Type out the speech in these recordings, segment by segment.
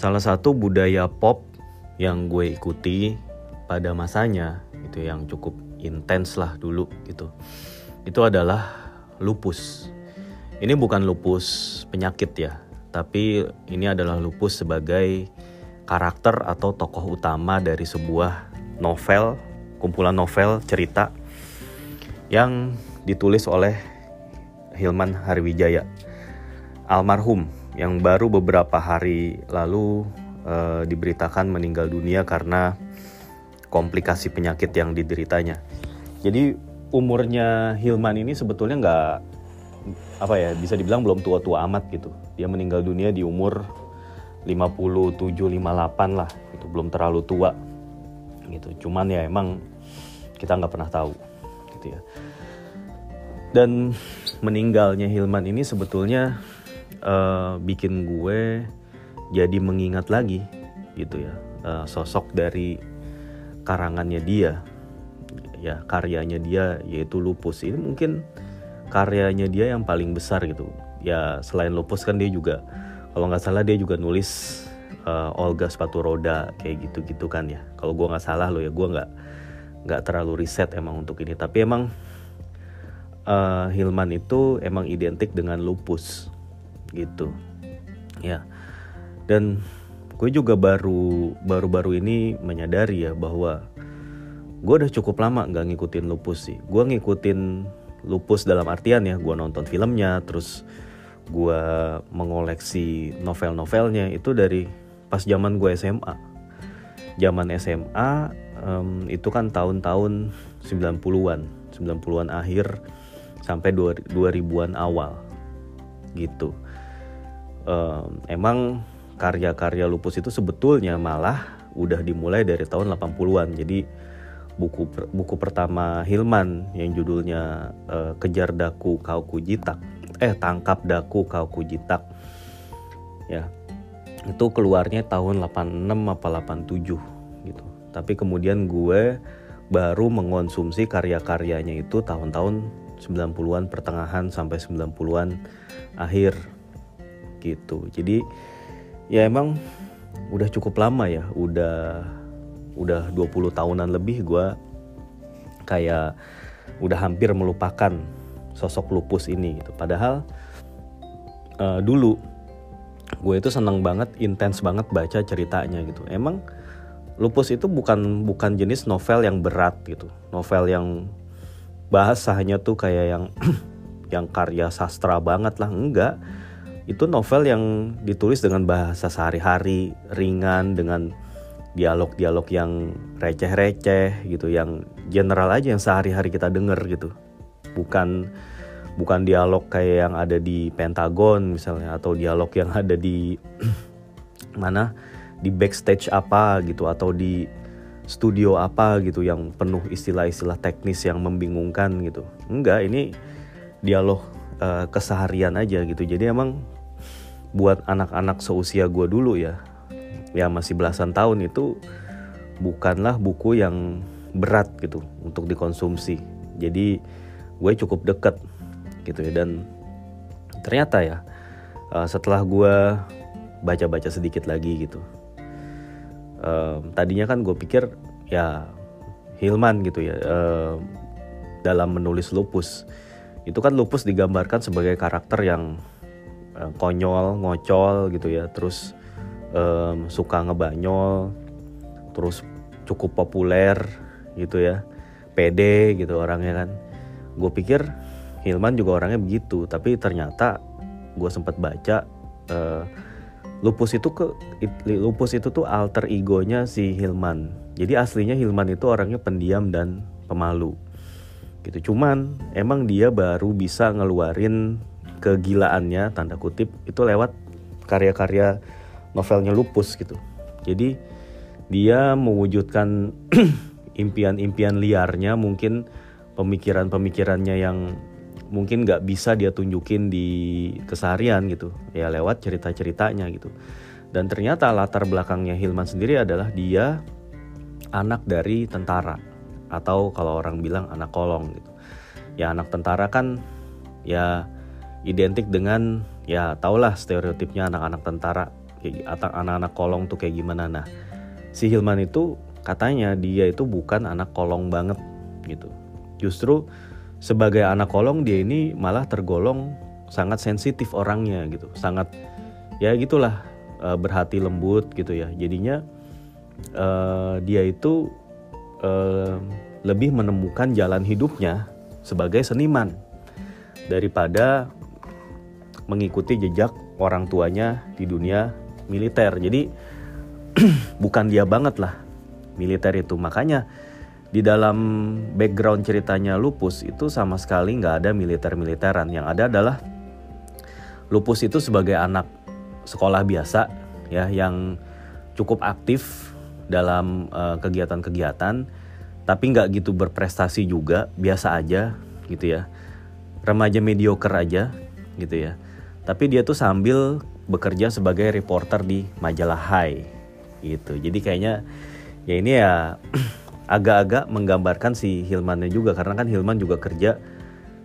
salah satu budaya pop yang gue ikuti pada masanya itu yang cukup intens lah dulu gitu itu adalah lupus. Ini bukan lupus penyakit ya tapi ini adalah lupus sebagai karakter atau tokoh utama dari sebuah novel kumpulan novel cerita yang ditulis oleh Hilman Harwijaya almarhum yang baru beberapa hari lalu uh, diberitakan meninggal dunia karena komplikasi penyakit yang dideritanya. Jadi umurnya Hilman ini sebetulnya nggak apa ya bisa dibilang belum tua-tua amat gitu. Dia meninggal dunia di umur 57 58 lah. Itu belum terlalu tua. Gitu. Cuman ya emang kita nggak pernah tahu gitu ya. Dan meninggalnya Hilman ini sebetulnya uh, bikin gue jadi mengingat lagi gitu ya. Uh, sosok dari karangannya dia ya karyanya dia yaitu lupus. Ini mungkin karyanya dia yang paling besar gitu. Ya selain lupus kan dia juga kalau nggak salah dia juga nulis uh, Olga sepatu roda kayak gitu gitu kan ya. Kalau gue nggak salah lo ya gue nggak nggak terlalu riset emang untuk ini. Tapi emang uh, Hilman itu emang identik dengan lupus gitu. Ya. Dan gue juga baru baru-baru ini menyadari ya bahwa gue udah cukup lama nggak ngikutin lupus sih. Gue ngikutin lupus dalam artian ya gue nonton filmnya terus gue mengoleksi novel-novelnya itu dari pas zaman gue SMA zaman SMA um, itu kan tahun-tahun 90-an 90-an akhir sampai 2000-an awal gitu um, emang karya-karya lupus itu sebetulnya malah udah dimulai dari tahun 80-an. Jadi buku buku pertama Hilman yang judulnya uh, Kejar Daku Kau Kujitak. Eh Tangkap Daku Kau Kujitak. Ya. Itu keluarnya tahun 86 apa 87 gitu. Tapi kemudian gue baru mengonsumsi karya-karyanya itu tahun-tahun 90-an pertengahan sampai 90-an akhir gitu. Jadi ya emang udah cukup lama ya udah udah 20 tahunan lebih gue kayak udah hampir melupakan sosok lupus ini gitu. Padahal uh, dulu gue itu seneng banget intens banget baca ceritanya gitu. Emang lupus itu bukan bukan jenis novel yang berat gitu. Novel yang bahasanya tuh kayak yang yang karya sastra banget lah enggak. Itu novel yang ditulis dengan bahasa sehari-hari ringan dengan dialog-dialog yang receh-receh gitu yang general aja yang sehari-hari kita denger gitu. Bukan bukan dialog kayak yang ada di Pentagon misalnya atau dialog yang ada di mana? Di backstage apa gitu atau di studio apa gitu yang penuh istilah-istilah teknis yang membingungkan gitu. Enggak ini dialog uh, keseharian aja gitu. Jadi emang buat anak-anak seusia gue dulu ya ya masih belasan tahun itu bukanlah buku yang berat gitu untuk dikonsumsi. Jadi gue cukup deket gitu ya. Dan ternyata ya uh, setelah gue baca-baca sedikit lagi gitu uh, tadinya kan gue pikir ya Hilman gitu ya uh, dalam menulis lupus. Itu kan lupus digambarkan sebagai karakter yang uh, konyol ngocol gitu ya terus um, suka ngebanyol terus cukup populer gitu ya pede gitu orangnya kan. Gue pikir Hilman juga orangnya begitu tapi ternyata gue sempat baca uh, lupus itu ke lupus itu tuh alter egonya si Hilman. Jadi aslinya Hilman itu orangnya pendiam dan pemalu. Gitu. Cuman emang dia baru bisa ngeluarin kegilaannya tanda kutip itu lewat karya-karya novelnya Lupus gitu. Jadi dia mewujudkan impian-impian liarnya mungkin pemikiran-pemikirannya yang mungkin nggak bisa dia tunjukin di keseharian gitu. Ya lewat cerita-ceritanya gitu. Dan ternyata latar belakangnya Hilman sendiri adalah dia anak dari tentara. Atau kalau orang bilang anak kolong gitu. Ya anak tentara kan ya identik dengan ya taulah stereotipnya anak-anak tentara. Kayak anak-anak kolong tuh kayak gimana. Nah si Hilman itu katanya dia itu bukan anak kolong banget gitu. Justru sebagai anak kolong dia ini malah tergolong sangat sensitif orangnya gitu. Sangat ya gitulah uh, berhati lembut gitu ya. Jadinya uh, dia itu uh, lebih menemukan jalan hidupnya sebagai seniman daripada mengikuti jejak orang tuanya di dunia militer. Jadi bukan dia banget lah militer itu. Makanya di dalam background ceritanya lupus itu sama sekali nggak ada militer-militeran. Yang ada adalah lupus itu sebagai anak sekolah biasa ya yang cukup aktif dalam uh, kegiatan-kegiatan tapi nggak gitu berprestasi juga biasa aja gitu ya. Remaja mediocre aja gitu ya. Tapi dia tuh sambil bekerja sebagai reporter di majalah Hai gitu. Jadi kayaknya ya ini ya agak-agak menggambarkan si Hilmannya juga karena kan Hilman juga kerja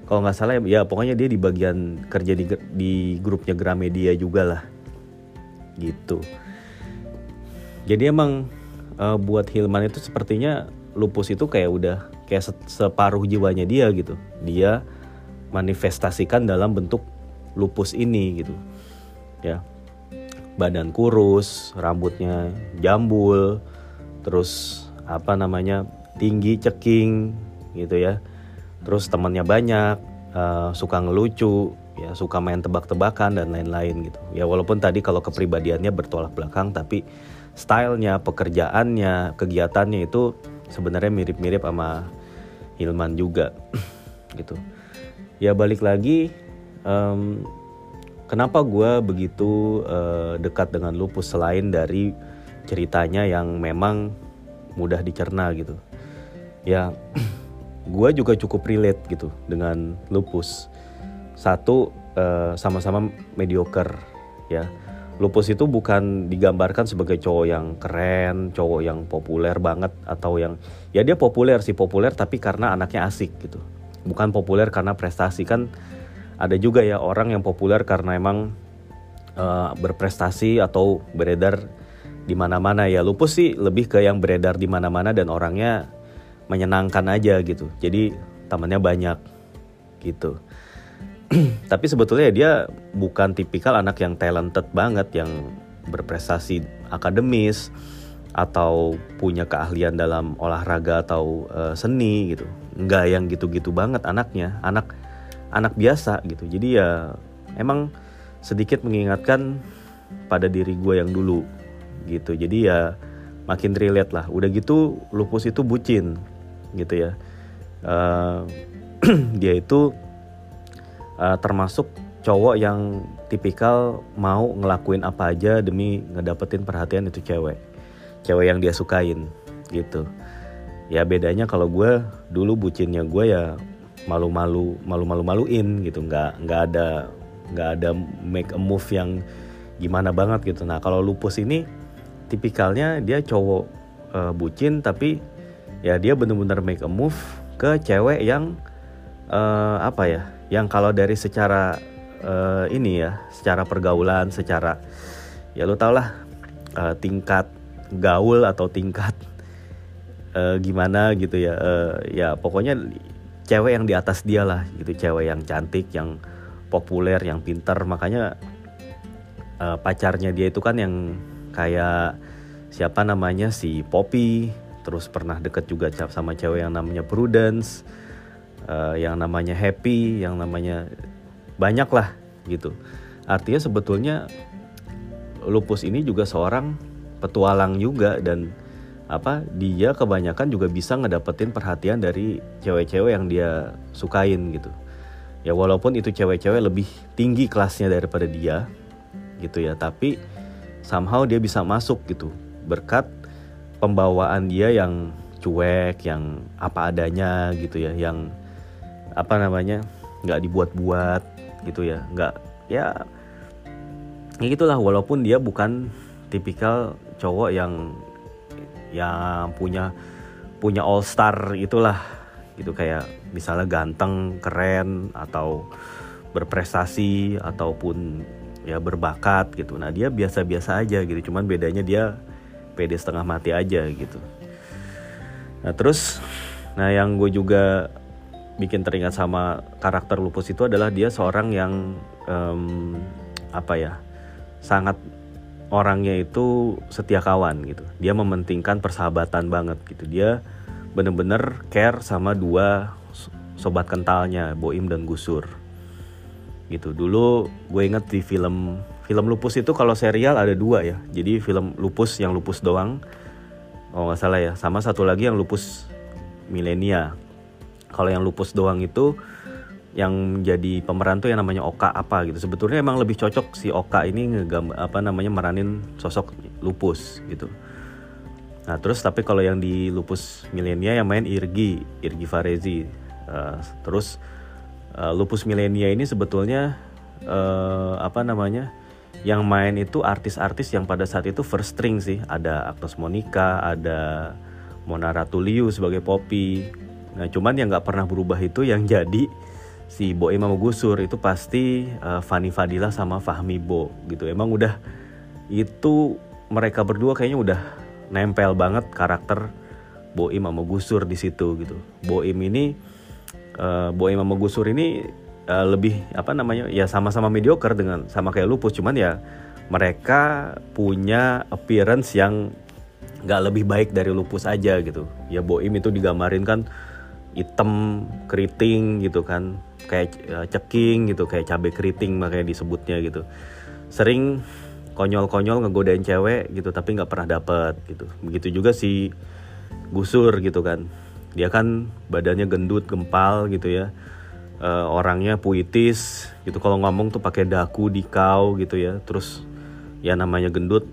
kalau nggak salah ya pokoknya dia di bagian kerja di di grupnya Gramedia juga lah gitu. Jadi emang uh, buat Hilman itu sepertinya lupus itu kayak udah kayak separuh jiwanya dia gitu. Dia manifestasikan dalam bentuk lupus ini gitu ya. Badan kurus rambutnya jambul terus apa namanya tinggi ceking gitu ya. Terus temannya banyak uh, suka ngelucu ya suka main tebak-tebakan dan lain-lain gitu. Ya walaupun tadi kalau kepribadiannya bertolak belakang tapi stylenya pekerjaannya kegiatannya itu sebenarnya mirip-mirip sama Hilman juga gitu. Ya balik lagi um, kenapa gue begitu uh, dekat dengan lupus selain dari ceritanya yang memang mudah dicerna gitu. Ya gue juga cukup relate gitu dengan lupus. Satu uh, sama-sama mediocre ya. Lupus itu bukan digambarkan sebagai cowok yang keren cowok yang populer banget atau yang ya dia populer sih populer tapi karena anaknya asik gitu. Bukan populer karena prestasi. Kan ada juga ya orang yang populer karena emang uh, berprestasi atau beredar di mana-mana. Ya lupus sih lebih ke yang beredar di mana-mana dan orangnya menyenangkan aja gitu. Jadi temannya banyak gitu. Tapi sebetulnya dia bukan tipikal anak yang talented banget yang berprestasi akademis atau punya keahlian dalam olahraga atau uh, seni gitu. Nggak yang gitu-gitu banget anaknya. Anak anak biasa gitu. Jadi ya emang sedikit mengingatkan pada diri gue yang dulu gitu. Jadi ya makin relate lah. Udah gitu lupus itu bucin gitu ya. Uh, dia itu uh, termasuk cowok yang tipikal mau ngelakuin apa aja demi ngedapetin perhatian itu cewek. Cewek yang dia sukain gitu. Ya bedanya kalau gue dulu bucinnya gue ya malu-malu malu-malu maluin gitu. Nggak nggak ada nggak ada make a move yang gimana banget gitu. Nah kalau lupus ini tipikalnya dia cowok uh, bucin tapi ya dia bener-bener make a move ke cewek yang uh, apa ya yang kalau dari secara uh, ini ya secara pergaulan secara ya lo tau lah uh, tingkat gaul atau tingkat uh, gimana gitu ya uh, ya pokoknya cewek yang di atas dia lah gitu cewek yang cantik yang populer yang pintar makanya uh, pacarnya dia itu kan yang kayak siapa namanya? Si Poppy. Terus pernah deket juga sama cewek yang namanya Prudence uh, yang namanya Happy yang namanya banyak lah gitu. Artinya sebetulnya lupus ini juga seorang petualang juga dan apa dia kebanyakan juga bisa ngedapetin perhatian dari cewek-cewek yang dia sukain gitu. Ya walaupun itu cewek-cewek lebih tinggi kelasnya daripada dia gitu ya tapi somehow dia bisa masuk gitu berkat pembawaan dia yang cuek yang apa adanya gitu ya yang apa namanya nggak dibuat-buat gitu ya nggak ya ya gitulah. Walaupun dia bukan tipikal cowok yang yang punya punya all star itulah gitu kayak misalnya ganteng keren atau berprestasi ataupun ya berbakat gitu. Nah dia biasa-biasa aja gitu cuman bedanya dia pede setengah mati aja gitu. Nah terus nah yang gue juga bikin teringat sama karakter lupus itu adalah dia seorang yang um, apa ya sangat orangnya itu setia kawan gitu. Dia mementingkan persahabatan banget gitu. Dia bener-bener care sama dua sobat kentalnya Boim dan Gusur. Gitu. Dulu gue inget di film film lupus itu kalau serial ada dua ya. Jadi film lupus yang lupus doang. Oh nggak salah ya. Sama satu lagi yang lupus milenia. Kalau yang lupus doang itu yang jadi pemeran tuh yang namanya Oka apa gitu. Sebetulnya emang lebih cocok si Oka ini ngegam apa namanya meranin sosok lupus gitu. Nah terus tapi kalau yang di lupus milenia yang main Irgi Irgi Farezi. Uh, terus uh, lupus milenia ini sebetulnya uh, apa namanya yang main itu artis-artis yang pada saat itu first string sih. Ada Agnes Monica ada Mona Ratuliu sebagai Poppy. Nah cuman yang nggak pernah berubah itu yang jadi si Bo Imam Gusur itu pasti uh, Fani Fadila sama Fahmi Bo gitu. Emang udah itu mereka berdua kayaknya udah nempel banget karakter Boim sama Gusur di situ gitu. Boim ini uh, Boim sama Gusur ini uh, lebih apa namanya ya sama-sama mediocre dengan sama kayak Lupus. Cuman ya mereka punya appearance yang nggak lebih baik dari Lupus aja gitu. Ya Boim itu digambarin kan hitam keriting gitu kan. Kayak uh, ceking gitu kayak cabai keriting makanya disebutnya gitu. Sering konyol-konyol ngegodain cewek gitu tapi nggak pernah dapet gitu. Begitu juga si Gusur gitu kan. Dia kan badannya gendut gempal gitu ya uh, orangnya puitis gitu. Kalau ngomong tuh pakai daku dikau gitu ya. Terus ya namanya gendut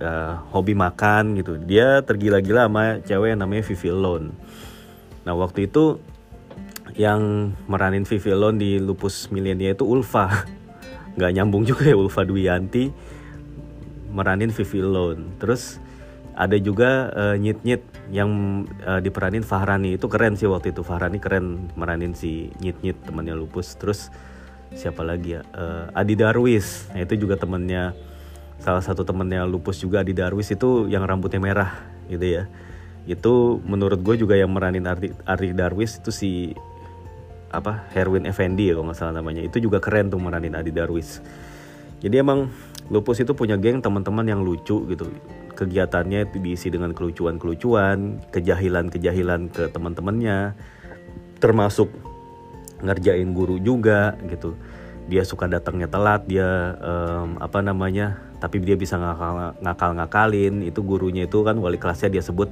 uh, hobi makan gitu. Dia tergila-gila sama cewek yang namanya Vivi Lone nah waktu itu yang meranin Vivi Lone di Lupus Milenia itu Ulfa. Nggak nyambung juga ya Ulfa Duyanti. Meranin Vivi Lone terus ada juga uh, nyit nyit yang uh, diperanin Fahrani. Itu keren sih waktu itu. Fahrani keren meranin si nyit nyit temannya lupus. Terus siapa lagi ya? Uh, Adi Darwis. Nah itu juga temannya salah satu temannya lupus juga Adi Darwis. Itu yang rambutnya merah gitu ya. Itu menurut gue juga yang meranin Adi, Adi Darwis itu si apa Herwin Effendi ya kalau nggak salah namanya. Itu juga keren tuh meranin Adi Darwis. Jadi emang lupus itu punya geng teman-teman yang lucu gitu kegiatannya itu diisi dengan kelucuan-kelucuan, kejahilan-kejahilan ke teman-temannya, termasuk ngerjain guru juga gitu. Dia suka datangnya telat, dia um, apa namanya, tapi dia bisa ngakal-ngakalin. Itu gurunya itu kan wali kelasnya dia sebut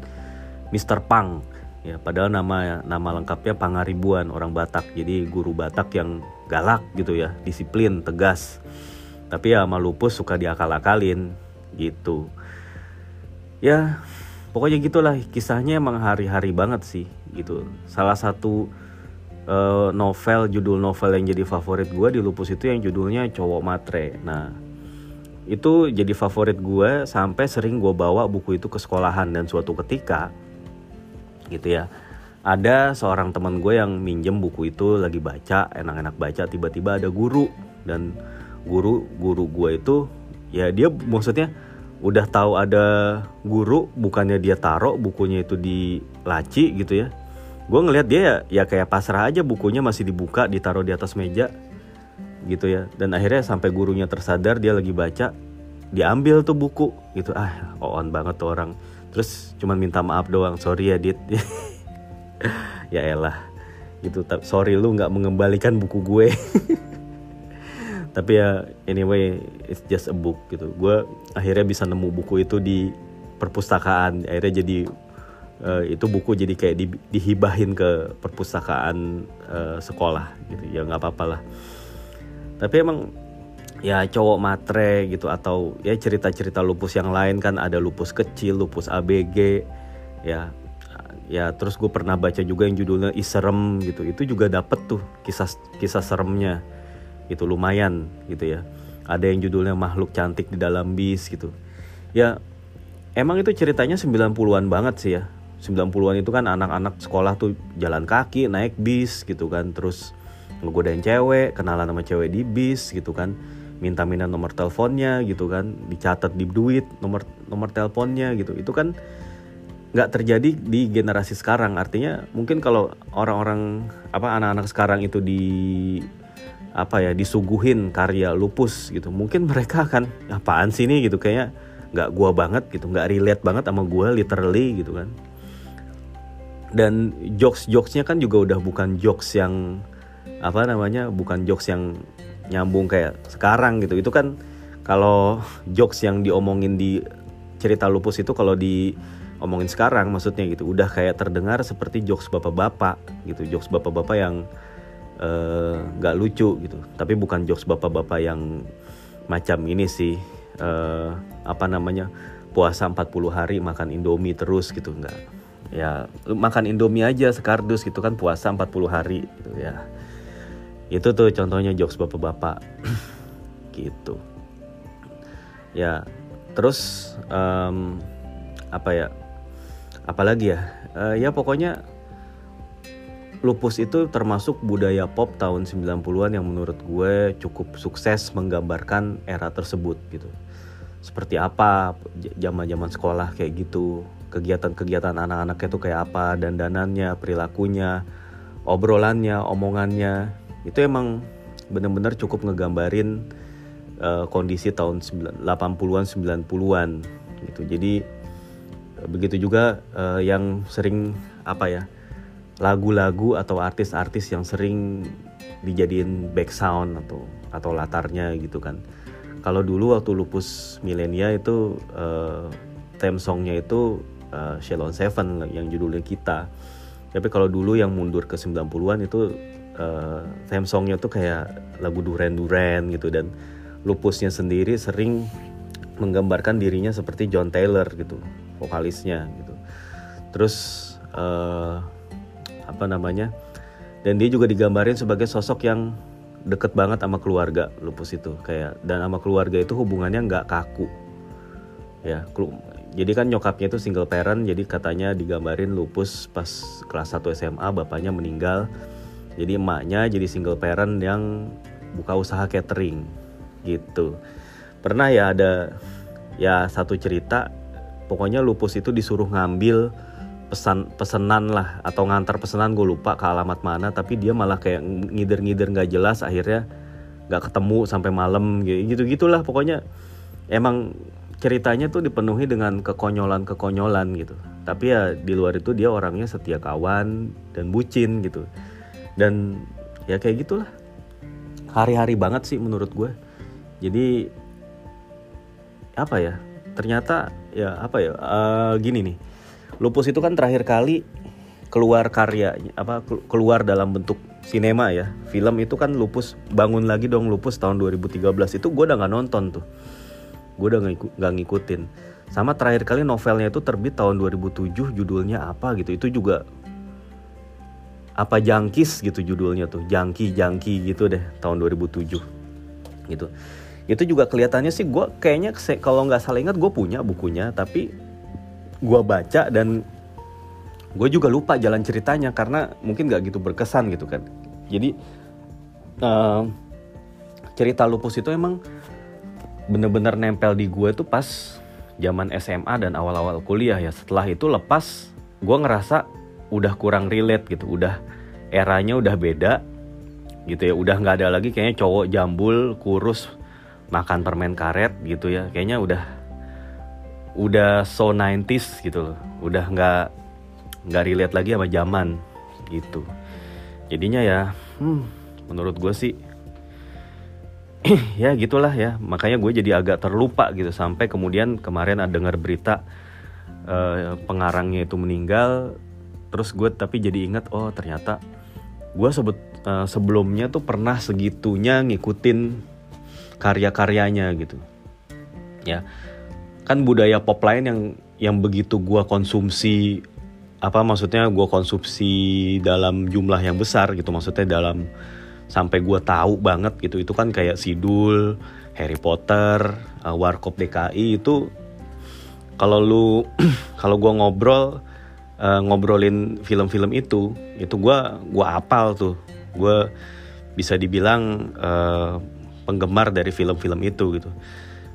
Mr. Pang. Ya, padahal nama nama lengkapnya Pangaribuan orang Batak. Jadi guru Batak yang galak gitu ya, disiplin, tegas. Tapi ya sama lupus suka diakal-akalin gitu. Ya pokoknya gitulah. Kisahnya emang hari-hari banget sih gitu. Salah satu uh, novel judul novel yang jadi favorit gue di lupus itu yang judulnya cowok matre. Nah itu jadi favorit gue sampai sering gue bawa buku itu ke sekolahan. Dan suatu ketika gitu ya ada seorang teman gue yang minjem buku itu lagi baca enak-enak baca tiba-tiba ada guru. Dan guru guru gue itu ya dia maksudnya udah tahu ada guru bukannya dia taruh bukunya itu di laci gitu ya. Gue ngelihat dia ya, ya kayak pasrah aja bukunya masih dibuka ditaruh di atas meja gitu ya. Dan akhirnya sampai gurunya tersadar dia lagi baca diambil tuh buku gitu. Ah on banget tuh orang. Terus cuman minta maaf doang sorry ya dit. Ya elah gitu. Sorry lu nggak mengembalikan buku gue tapi ya anyway it's just a book gitu. Gue akhirnya bisa nemu buku itu di perpustakaan. Akhirnya jadi uh, itu buku jadi kayak di, dihibahin ke perpustakaan uh, sekolah gitu. Ya nggak apa-apa lah. Tapi emang ya cowok matre gitu atau ya cerita-cerita lupus yang lain kan. Ada lupus kecil lupus ABG ya. Ya terus gue pernah baca juga yang judulnya iserem gitu. Itu juga dapet tuh kisah kisah seremnya itu lumayan gitu ya. Ada yang judulnya makhluk cantik di dalam bis gitu. Ya emang itu ceritanya 90-an banget sih ya. 90-an itu kan anak-anak sekolah tuh jalan kaki naik bis gitu kan. Terus ngegodain cewek kenalan sama cewek di bis gitu kan. Minta-minta nomor teleponnya gitu kan. Dicatat di duit nomor nomor teleponnya gitu. Itu kan nggak terjadi di generasi sekarang. Artinya mungkin kalau orang-orang apa anak-anak sekarang itu di apa ya disuguhin karya lupus gitu. Mungkin mereka akan apaan sih ini? gitu. Kayaknya nggak gua banget gitu nggak relate banget sama gua literally gitu kan. Dan jokes jokesnya kan juga udah bukan jokes yang apa namanya bukan jokes yang nyambung kayak sekarang gitu. Itu kan kalau jokes yang diomongin di cerita lupus itu kalau di omongin sekarang maksudnya gitu udah kayak terdengar seperti jokes bapak-bapak gitu jokes bapak-bapak yang nggak uh, lucu gitu. Tapi bukan jokes bapak-bapak yang macam ini sih. Uh, apa namanya puasa 40 hari makan indomie terus gitu nggak. Ya makan indomie aja sekardus gitu kan puasa 40 hari gitu ya. Itu tuh contohnya jokes bapak-bapak. Gitu. Ya terus um, apa ya apalagi ya? Uh, ya pokoknya lupus itu termasuk budaya pop tahun 90-an yang menurut gue cukup sukses menggambarkan era tersebut gitu. Seperti apa zaman-zaman sekolah kayak gitu, kegiatan-kegiatan anak-anaknya tuh kayak apa, dandanannya, perilakunya, obrolannya, omongannya. Itu emang bener-bener cukup ngegambarin uh, kondisi tahun 80-an, 90-an gitu. Jadi begitu juga uh, yang sering apa ya lagu-lagu atau artis-artis yang sering dijadiin back sound atau atau latarnya gitu kan. Kalau dulu waktu lupus milenia itu uh, theme songnya itu uh, Shalon Seven yang judulnya kita. Tapi kalau dulu yang mundur ke 90-an itu uh, theme songnya tuh kayak lagu Duren Duren gitu. Dan lupusnya sendiri sering menggambarkan dirinya seperti John Taylor gitu vokalisnya gitu. Terus uh, apa namanya dan dia juga digambarin sebagai sosok yang deket banget sama keluarga lupus itu kayak dan sama keluarga itu hubungannya nggak kaku ya jadi kan nyokapnya itu single parent jadi katanya digambarin lupus pas kelas 1 SMA bapaknya meninggal jadi emaknya jadi single parent yang buka usaha catering gitu. Pernah ya ada ya satu cerita pokoknya lupus itu disuruh ngambil pesan pesanan lah atau ngantar pesanan gue lupa ke alamat mana tapi dia malah kayak ngider-ngider nggak jelas akhirnya nggak ketemu sampai malam gitu gitulah pokoknya. Emang ceritanya tuh dipenuhi dengan kekonyolan-kekonyolan gitu. Tapi ya di luar itu dia orangnya setia kawan dan bucin gitu. Dan ya kayak gitulah. Hari-hari banget sih menurut gue jadi apa ya? Ternyata ya apa ya? Uh, gini nih lupus itu kan terakhir kali keluar karya apa keluar dalam bentuk sinema ya. Film itu kan lupus bangun lagi dong lupus tahun 2013 itu gue udah nggak nonton tuh. Gue udah nggak ngikutin. Sama terakhir kali novelnya itu terbit tahun 2007 judulnya apa gitu. Itu juga apa jangkis gitu judulnya tuh. Jangki jangki gitu deh tahun 2007 gitu. Itu juga kelihatannya sih gue kayaknya kalau nggak salah ingat gue punya bukunya tapi gue baca dan gue juga lupa jalan ceritanya karena mungkin nggak gitu berkesan gitu kan. Jadi uh, cerita lupus itu emang bener-bener nempel di gue tuh pas zaman SMA dan awal-awal kuliah ya. Setelah itu lepas gue ngerasa udah kurang relate gitu udah eranya udah beda gitu ya. Udah nggak ada lagi kayaknya cowok jambul kurus makan permen karet gitu ya. Kayaknya udah udah so 90s gitu loh. Udah nggak nggak relate lagi sama zaman gitu. Jadinya ya hmm, menurut gue sih ya gitulah ya. Makanya gue jadi agak terlupa gitu. Sampai kemudian kemarin ada dengar berita uh, pengarangnya itu meninggal. Terus gue tapi jadi ingat oh ternyata gue sebut uh, sebelumnya tuh pernah segitunya ngikutin karya-karyanya gitu. Ya kan budaya pop lain yang yang begitu gue konsumsi apa maksudnya gue konsumsi dalam jumlah yang besar gitu. Maksudnya dalam sampai gue tahu banget gitu. Itu kan kayak Sidul, Harry Potter, uh, Warkop DKI itu kalau lu kalau gue ngobrol uh, ngobrolin film-film itu itu gue gua apal tuh. Gue bisa dibilang uh, penggemar dari film-film itu gitu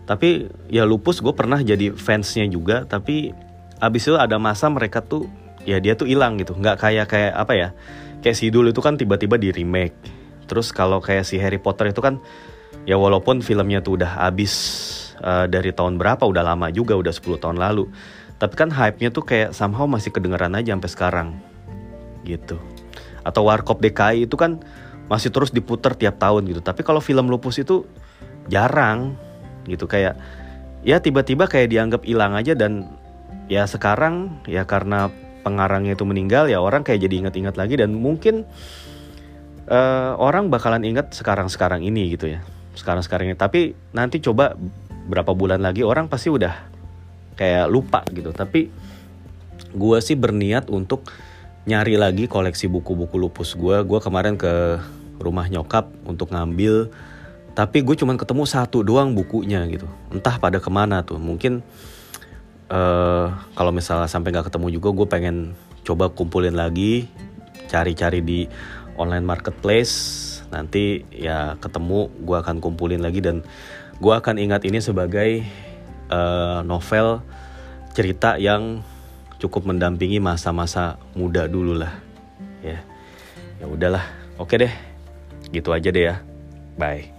tapi ya lupus gue pernah jadi fansnya juga tapi abis itu ada masa mereka tuh ya dia tuh hilang gitu. Nggak kayak kayak apa ya kayak si dulu itu kan tiba-tiba di remake. Terus kalau kayak si Harry Potter itu kan ya walaupun filmnya tuh udah habis uh, dari tahun berapa udah lama juga udah 10 tahun lalu. Tapi kan hype-nya tuh kayak somehow masih kedengeran aja sampai sekarang gitu. Atau Warkop DKI itu kan masih terus diputer tiap tahun gitu. Tapi kalau film lupus itu jarang gitu. Kayak ya tiba-tiba kayak dianggap hilang aja dan ya sekarang ya karena pengarangnya itu meninggal ya orang kayak jadi ingat-ingat lagi dan mungkin uh, orang bakalan ingat sekarang-sekarang ini gitu ya. Sekarang-sekarang ini. Tapi nanti coba berapa bulan lagi orang pasti udah kayak lupa gitu. Tapi gue sih berniat untuk nyari lagi koleksi buku-buku lupus gue gue kemarin ke rumah nyokap untuk ngambil tapi gue cuman ketemu satu doang bukunya gitu. Entah pada ke mana tuh. Mungkin uh, kalau misalnya sampai nggak ketemu juga gue pengen coba kumpulin lagi cari-cari di online marketplace. Nanti ya ketemu gue akan kumpulin lagi dan gue akan ingat ini sebagai uh, novel cerita yang cukup mendampingi masa-masa muda dulu lah. Ya. Ya udahlah. Oke deh. Gitu aja deh ya. Bye